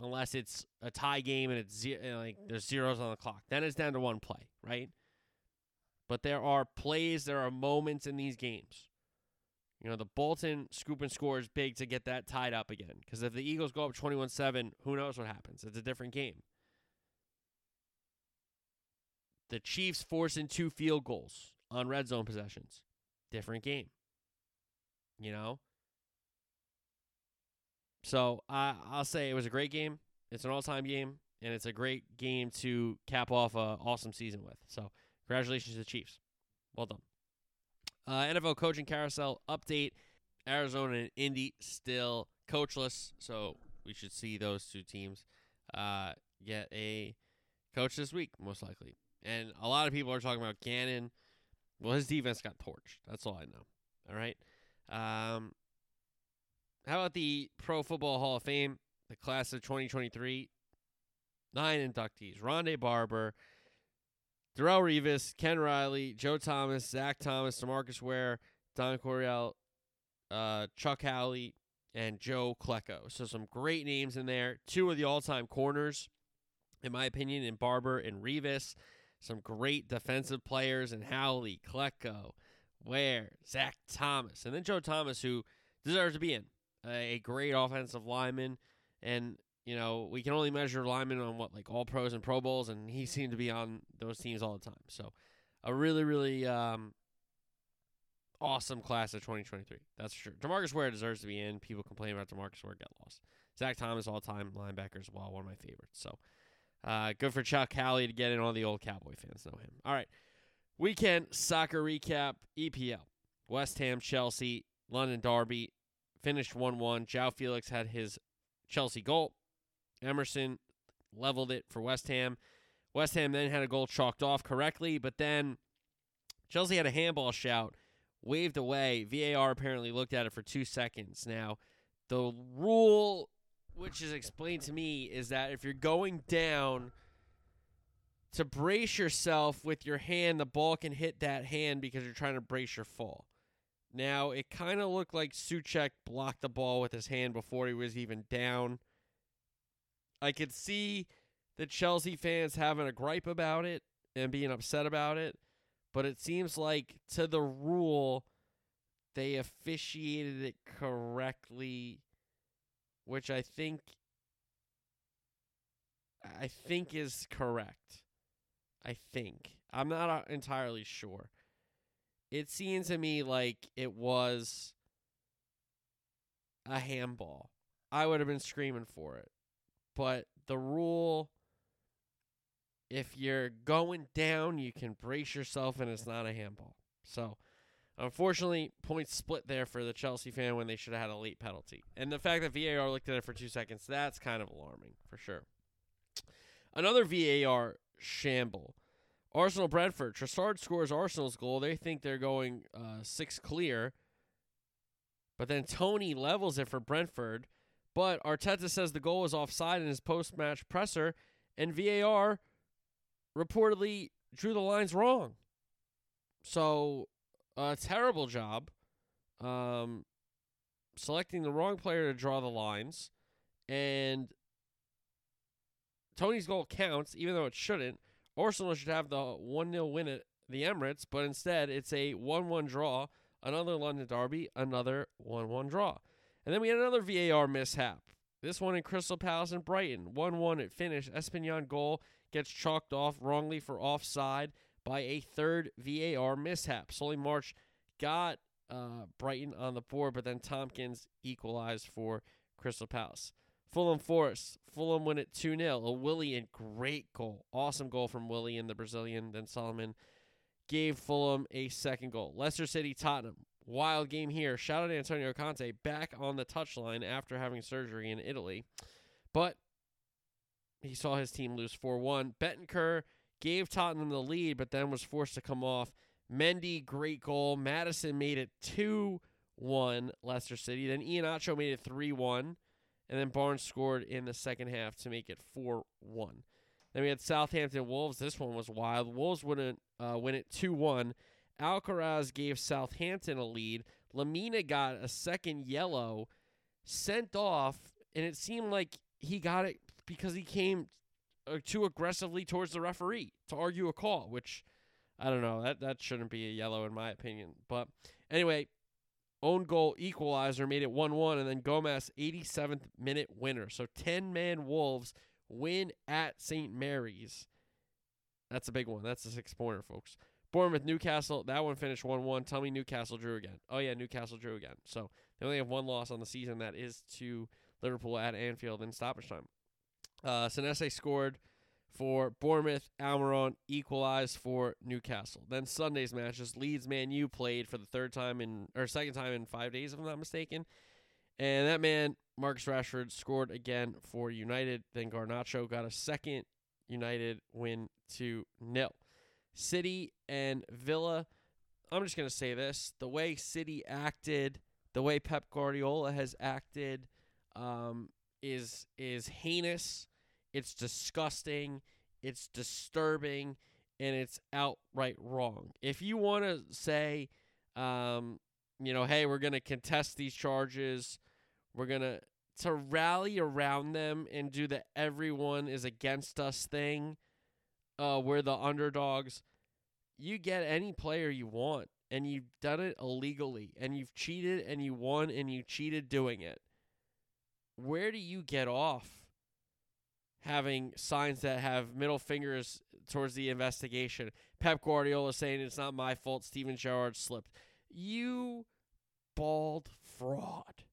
unless it's a tie game and it's like there's zeros on the clock. Then it's down to one play, right? But there are plays, there are moments in these games. You know, the Bolton scoop and score is big to get that tied up again. Because if the Eagles go up 21 7, who knows what happens? It's a different game. The Chiefs forcing two field goals on red zone possessions. Different game. You know? So I'll say it was a great game. It's an all time game, and it's a great game to cap off a awesome season with. So congratulations to the Chiefs. Well done. Uh, NFL coaching carousel update. Arizona and Indy still coachless, so we should see those two teams uh, get a coach this week, most likely. And a lot of people are talking about Gannon. Well, his defense got torched. That's all I know. All right. Um, how about the Pro Football Hall of Fame, the class of 2023? Nine inductees: Rondé Barber, Darrelle Revis, Ken Riley, Joe Thomas, Zach Thomas, Demarcus Ware, Don Coryell, uh, Chuck Howley, and Joe Klecko. So some great names in there. Two of the all-time corners, in my opinion, in Barber and Revis. Some great defensive players in Howley, Klecko, Ware, Zach Thomas, and then Joe Thomas, who deserves to be in a great offensive lineman, and you know we can only measure linemen on what like all pros and Pro Bowls, and he seemed to be on those teams all the time. So a really really um, awesome class of 2023. That's for sure. Demarcus Ware deserves to be in. People complain about Demarcus Ware get lost. Zach Thomas all time linebacker as well, one of my favorites. So uh, good for Chuck Howley to get in. All the old Cowboy fans know him. All right, weekend soccer recap. EPL. West Ham, Chelsea, London Derby, finished 1 1. João Felix had his Chelsea goal. Emerson leveled it for West Ham. West Ham then had a goal chalked off correctly, but then Chelsea had a handball shout, waved away. VAR apparently looked at it for two seconds. Now, The rule, which is explained to me, is that if you're going down to brace yourself with your hand, the ball can hit that hand because you're trying to brace your fall. Now, it kind of looked like Soucek blocked the ball with his hand before he was even down. I could see the Chelsea fans having a gripe about it and being upset about it, but it seems like to the rule, they officiated it correctly, which I think I think is correct. I think. I'm not uh, entirely sure. It seemed to me like it was a handball. I would have been screaming for it. But the rule if you're going down, you can brace yourself and it's not a handball. So, unfortunately, points split there for the Chelsea fan when they should have had a late penalty. And the fact that VAR looked at it for two seconds, that's kind of alarming for sure. Another VAR shamble. Arsenal Brentford. Trossard scores Arsenal's goal. They think they're going uh, six clear. But then Toney levels it for Brentford. But Arteta says the goal was offside in his post match presser. And VAR reportedly drew the lines wrong. So, a terrible job um, selecting the wrong player to draw the lines. And Toney's goal counts, even though it shouldn't. Arsenal should have the 1 0 win at the Emirates, but instead it's a 1 1 draw, another London derby, another 1 1 draw. And then we had another VAR mishap. This one in Crystal Palace and Brighton. 1 1 at finish. Estupiñán goal gets chalked off wrongly for offside by a third VAR mishap. Solly March got uh, Brighton on the board, but then Tompkins equalized for Crystal Palace. Fulham Forest. Fulham win it 2 0. A Willian, great goal. Awesome goal from Willian, the Brazilian. Then Solomon gave Fulham a second goal. Leicester City Tottenham. Wild game here. Shout out to Antonio Conte back on the touchline after having surgery in Italy. But he saw his team lose 4 1. Bentancur gave Tottenham the lead, but then was forced to come off. Mendy, great goal. Maddison made it 2 1, Leicester City. Then Iheanacho made it 3 1. And then Barnes scored in the second half to make it 4 1. Then we had Southampton Wolves. This one was wild. Wolves wouldn't uh, win it 2 1. Alcaraz gave Southampton a lead. Lemina got a second yellow, sent off, and it seemed like he got it because he came uh, too aggressively towards the referee to argue a call, which I don't know. That that shouldn't be a yellow in my opinion. But anyway, own goal equalizer made it 1-1 and then Gomez 87th minute winner. So 10-man Wolves win at St. Mary's. That's a big one. That's a six-pointer, folks. Bournemouth Newcastle, that one finished 1-1. Tell me Newcastle drew again. Oh yeah, Newcastle drew again. So they only have one loss on the season that is to Liverpool at Anfield in stoppage time. Uh, Senesi scored for Bournemouth. Almiron equalized for Newcastle. Then Sunday's matches: Leeds Man U played for the third time in or second time in five days, if I'm not mistaken. And that man, Marcus Rashford, scored again for United. Then Garnacho got a second United win to nil. City and Villa. I'm just gonna say this: the way City acted, the way Pep Guardiola has acted, um, is is heinous. It's disgusting. It's disturbing, and it's outright wrong. If you want to say, um, you know, hey, we're gonna contest these charges, we're gonna to rally around them and do the everyone is against us thing. Uh, we're the underdogs. You get any player you want, and you've done it illegally, and you've cheated, and you won, and you cheated doing it. Where do you get off? having signs that have middle fingers towards the investigation. Pep Guardiola saying it's not my fault. Steven Gerrard slipped. You bald fraud.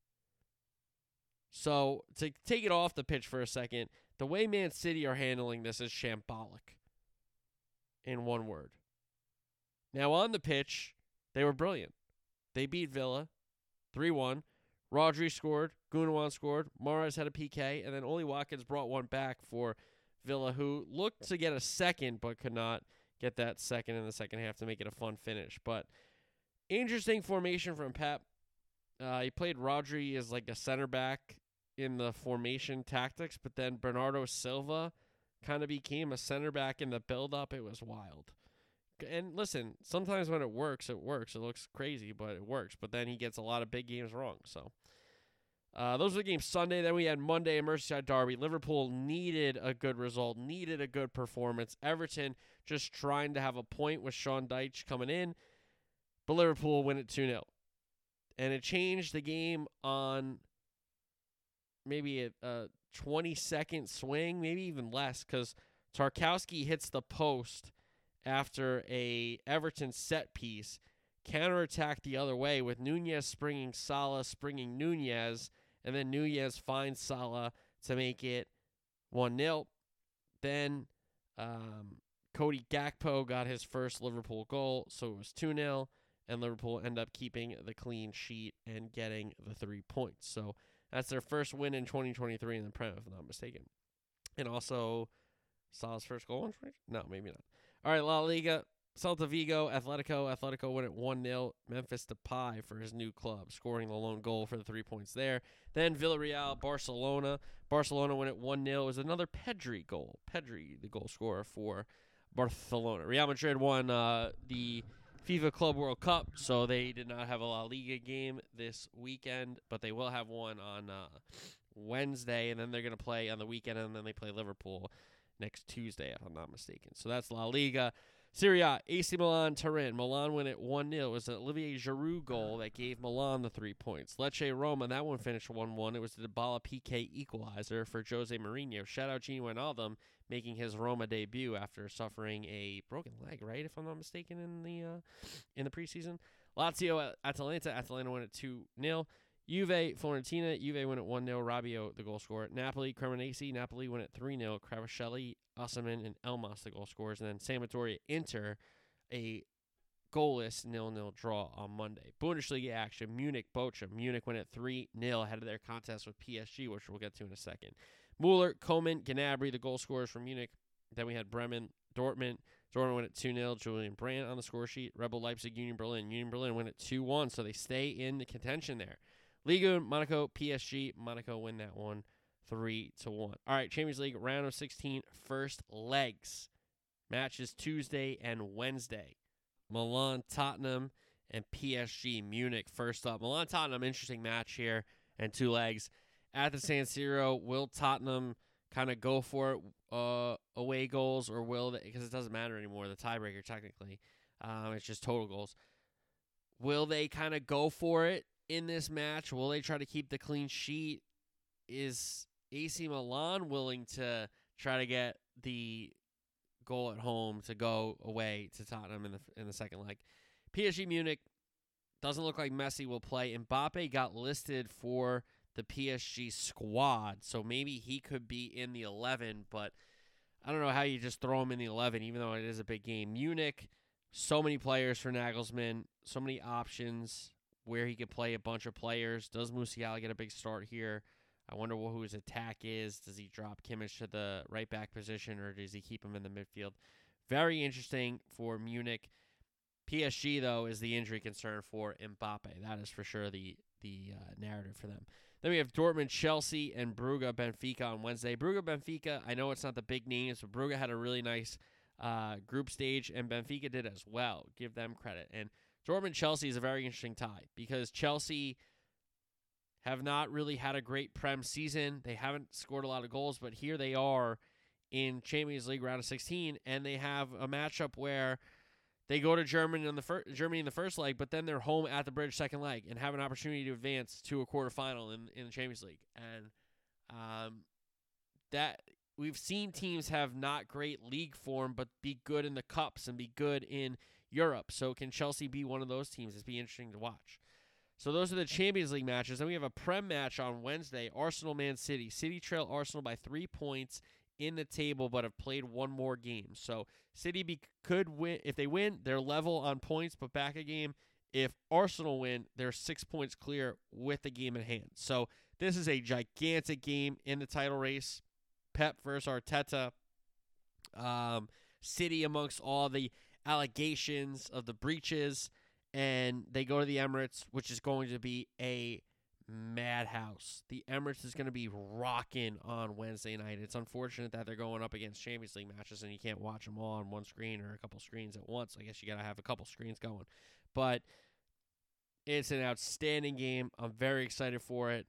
So to take it off the pitch for a second, the way Man City are handling this is shambolic. In one word. Now on the pitch, they were brilliant. They beat Villa 3 1. Rodri scored, Gündoğan scored, Mahrez had a PK, and then Ollie Watkins brought one back for Villa, who looked to get a second but could not get that second in the second half to make it a fun finish. But interesting formation from Pep. Uh, he played Rodri as like a center back in the formation tactics, but then Bernardo Silva kind of became a center back in the build up. It was wild. And listen, sometimes when it works, it works. It looks crazy, but it works. But then he gets a lot of big games wrong. So uh, those were the games Sunday. Then we had Monday, Merseyside Derby. Liverpool needed a good result, needed a good performance. Everton just trying to have a point with Sean Dyche coming in, but Liverpool win it 2 0. And it changed the game on maybe a, a 20 second swing, maybe even less, because Tarkowski hits the post after a Everton set piece, counterattack the other way with Nunez springing Salah, springing Nunez, and then Nunez finds Salah to make it 1 0. Then um, Cody Gakpo got his first Liverpool goal, so it was 2 0, and Liverpool end up keeping the clean sheet and getting the three points. So that's their first win in 2023 in the Prem, if I'm not mistaken. And also, Salah's first goal in 20? No, maybe not. All right, La Liga. Celta Vigo, Atletico. Atletico win at 1 0. Memphis Depay for his new club, scoring the lone goal for the three points there. Then Villarreal, Barcelona. Barcelona win at 1 0. It was another Pedri goal. Pedri, the goal scorer for Barcelona. Real Madrid won uh, the FIFA Club World Cup, so they did not have a La Liga game this weekend, but they will have one on uh, Wednesday, and then they're going to play on the weekend, and then they play Liverpool next Tuesday, if I'm not mistaken. So that's La Liga. Serie A, AC Milan, Turin. Milan win at 1 0. It was an Olivier Giroud goal that gave Milan the three points. Lecce Roma, that one finished 1 1. It was the Dybala PK equalizer for Jose Mourinho. Shout out Gini Wijnaldum making his Roma debut after suffering a broken leg, right? If I'm not mistaken, in the uh, in the preseason. Lazio, Atalanta. Atalanta win at 2 0. Juve, Fiorentina. Juve win at 1 0. Rabiot, the goal scorer. Napoli, Cremonese. Napoli win at 3 0. Kvaratskhelia, Osimhen, and Elmas, the goal scorers. And then Sampdoria, Inter, a goalless nil-nil draw on Monday. Bundesliga action: Munich, Bochum. Munich win at 3 0 ahead of their contest with PSG, which we'll get to in a second. Mueller, Coman, Gnabry, the goal scorers from Munich. Then we had Bremen, Dortmund. Dortmund win at 2 0. Julian Brandt on the score sheet. Rebel Leipzig, Union Berlin. Union Berlin win at 2 1, so they stay in the contention there. Ligue Monaco, PSG. Monaco win that one 3 to 1. All right, Champions League round of 16, first legs. Matches Tuesday and Wednesday. Milan, Tottenham, and PSG Munich first up. Milan, Tottenham, interesting match here, and two legs. At the San Siro, will Tottenham kind of go for it uh, away goals, or will they, because it doesn't matter anymore, the tiebreaker technically. Um, it's just total goals. Will they kind of go for it in this match? Will they try to keep the clean sheet? Is AC Milan willing to try to get the goal at home to go away to Tottenham in the in the second leg? PSG Munich doesn't look like Messi will play. Mbappe got listed for the PSG squad, so maybe he could be in the 11, but I don't know how you just throw him in the 11, even though it is a big game. Munich, so many players for Nagelsmann, so many options where he could play a bunch of players. Does Musiala get a big start here? I wonder who his attack is. Does he drop Kimmich to the right back position or does he keep him in the midfield? Very interesting for Munich. PSG though is the injury concern for Mbappe. That is for sure the the uh, narrative for them. Then we have Dortmund, Chelsea, and Brugge, Benfica on Wednesday. Brugge, Benfica. I know it's not the big names, but Brugge had a really nice uh, group stage, and Benfica did as well. Give them credit. And Dortmund, Chelsea is a very interesting tie because Chelsea have not really had a great Prem season. They haven't scored a lot of goals, but here they are in Champions League round of 16, and they have a matchup where they go to Germany in the first Germany in the first leg, but then they're home at the bridge second leg and have an opportunity to advance to a quarterfinal in in the Champions League. And um, that we've seen teams have not great league form, but be good in the cups and be good in Europe. So can Chelsea be one of those teams? It's be interesting to watch. So those are the Champions League matches. Then we have a Prem match on Wednesday. Arsenal Man City. City trail Arsenal by three points in the table, but have played one more game. So City be, could win if they win. They're level on points, but back a game. If Arsenal win, they're six points clear with the game in hand. So this is a gigantic game in the title race. Pep versus Arteta. Um, City amongst all the allegations of the breaches and they go to the Emirates, which is going to be a madhouse. The Emirates is going to be rocking on Wednesday night. It's unfortunate that they're going up against Champions League matches and you can't watch them all on one screen or a couple screens at once. I guess you got to have a couple screens going. But it's an outstanding game. I'm very excited for it.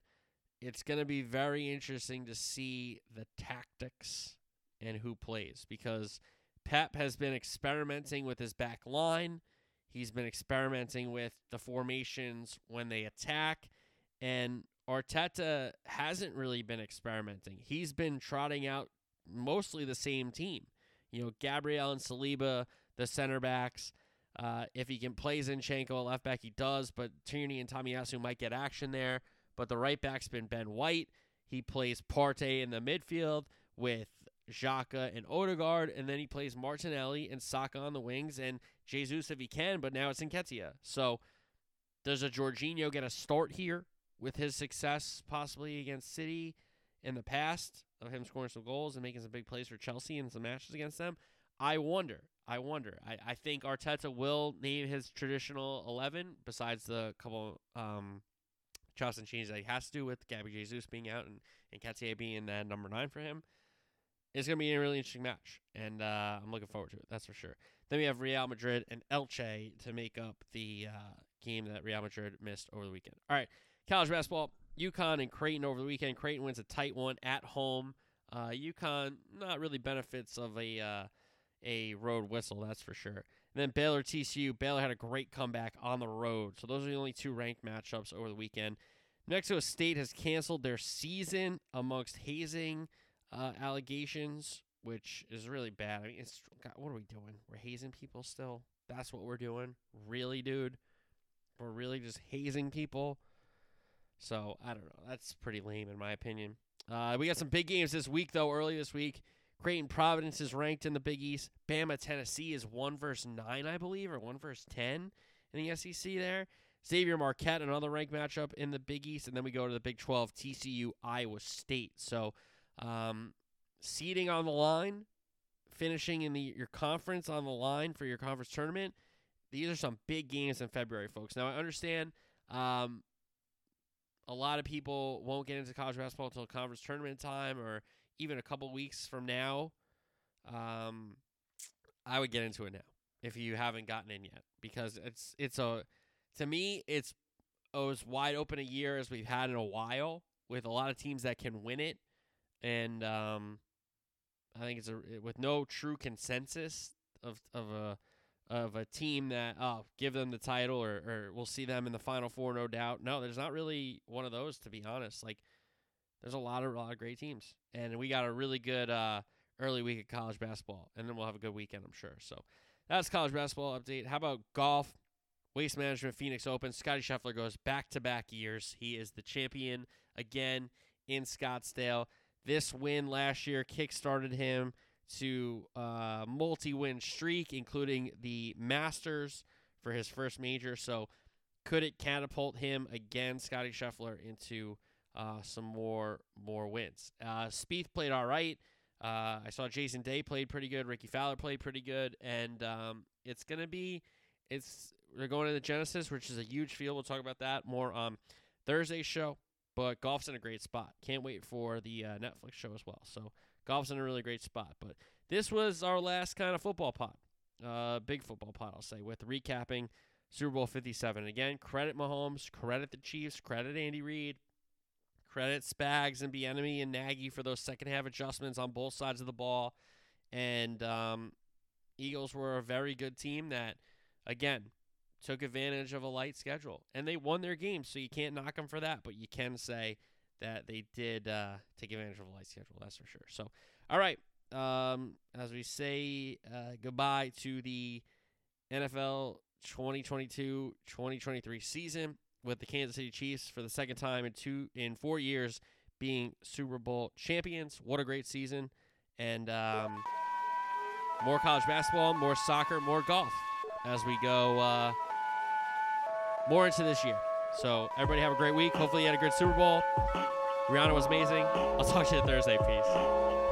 It's going to be very interesting to see the tactics and who plays because Pep has been experimenting with his back line. He's been experimenting with the formations when they attack and Arteta hasn't really been experimenting. He's been trotting out mostly the same team. You know, Gabriel and Saliba, the center backs. Uh, if he can play Zinchenko left back, he does. But Tierney and Tomiyasu might get action there. But the right back's been Ben White. He plays Partey in the midfield with Xhaka and Odegaard, and then he plays Martinelli and Saka on the wings and Jesus if he can. But now it's Nketiah. So does a Jorginho get a start here? with his success possibly against City in the past of him scoring some goals and making some big plays for Chelsea in some matches against them. I wonder. I wonder. I, I think Arteta will name his traditional 11 besides the couple um, chops changes that he has to do with Gabby Jesus being out and, and Nketiah being that number nine for him. It's going to be a really interesting match, and uh, I'm looking forward to it. That's for sure. Then we have Real Madrid and Elche to make up the uh, game that Real Madrid missed over the weekend. All right, College basketball, UConn and Creighton over the weekend. Creighton wins a tight one at home. Uh, UConn not really benefits of a uh, a road whistle, that's for sure. And then Baylor TCU. Baylor had a great comeback on the road. So those are the only two ranked matchups over the weekend. New Mexico State has canceled their season amongst hazing uh, allegations, which is really bad. I mean, it's God, what are we doing? We're hazing people still. That's what we're doing. Really, dude? We're really just hazing people. So I don't know. That's pretty lame in my opinion. Uh, we got some big games this week though. Early this week, Creighton Providence is ranked in the Big East. Bama Tennessee is one versus nine, I believe, or one versus ten in the SEC there. Xavier Marquette, another ranked matchup in the Big East, and then we go to the Big 12, TCU, Iowa State. So, um, seeding on the line, finishing in the your conference on the line for your conference tournament. These are some big games in February, folks. Now I understand um, a lot of people won't get into college basketball until conference tournament time or even a couple weeks from now. Um, I would get into it now if you haven't gotten in yet because it's it's a to me it's as wide open a year as we've had in a while with a lot of teams that can win it and um, I think it's a with no true consensus of of a of a team that oh give them the title or, or we'll see them in the final four no doubt. No there's not really one of those to be honest. Like there's a lot of a lot of great teams and we got a really good uh, early week of college basketball and then we'll have a good weekend i'm sure. So that's college basketball update. How about golf? Waste management phoenix open. Scotty scheffler goes back to back years. He is the champion again in scottsdale this win last year kick-started him to a multi-win streak, including the Masters for his first major. So, could it catapult him again, Scotty Scheffler, into uh, some more more wins? Uh, Spieth played all right. Uh, I saw Jason Day played pretty good. Rickie Fowler played pretty good, and um, it's gonna be it's they're going to the Genesis, which is a huge field. We'll talk about that more on Thursday's show. But golf's in a great spot. Can't wait for the uh, Netflix show as well. So golf's in a really great spot. But this was our last kind of football pot, uh, big football pot, I'll say, with recapping Super Bowl 57. Again, credit Mahomes, credit the Chiefs, credit Andy Reid, credit Spags and Bieniemy and Nagy for those second half adjustments on both sides of the ball. And um, Eagles were a very good team that, again, took advantage of a light schedule. And they won their game, so you can't knock them for that. But you can say that they did uh, take advantage of a light schedule. That's for sure. So, all right. Um, as we say uh, goodbye to the NFL 2022-2023 season with the Kansas City Chiefs for the second time in two in four years being Super Bowl champions. What a great season! And um, more college basketball, more soccer, more golf as we go uh, more into this year. So everybody have a great week. Hopefully you had a good Super Bowl. Rihanna was amazing. I'll talk to you Thursday. Peace.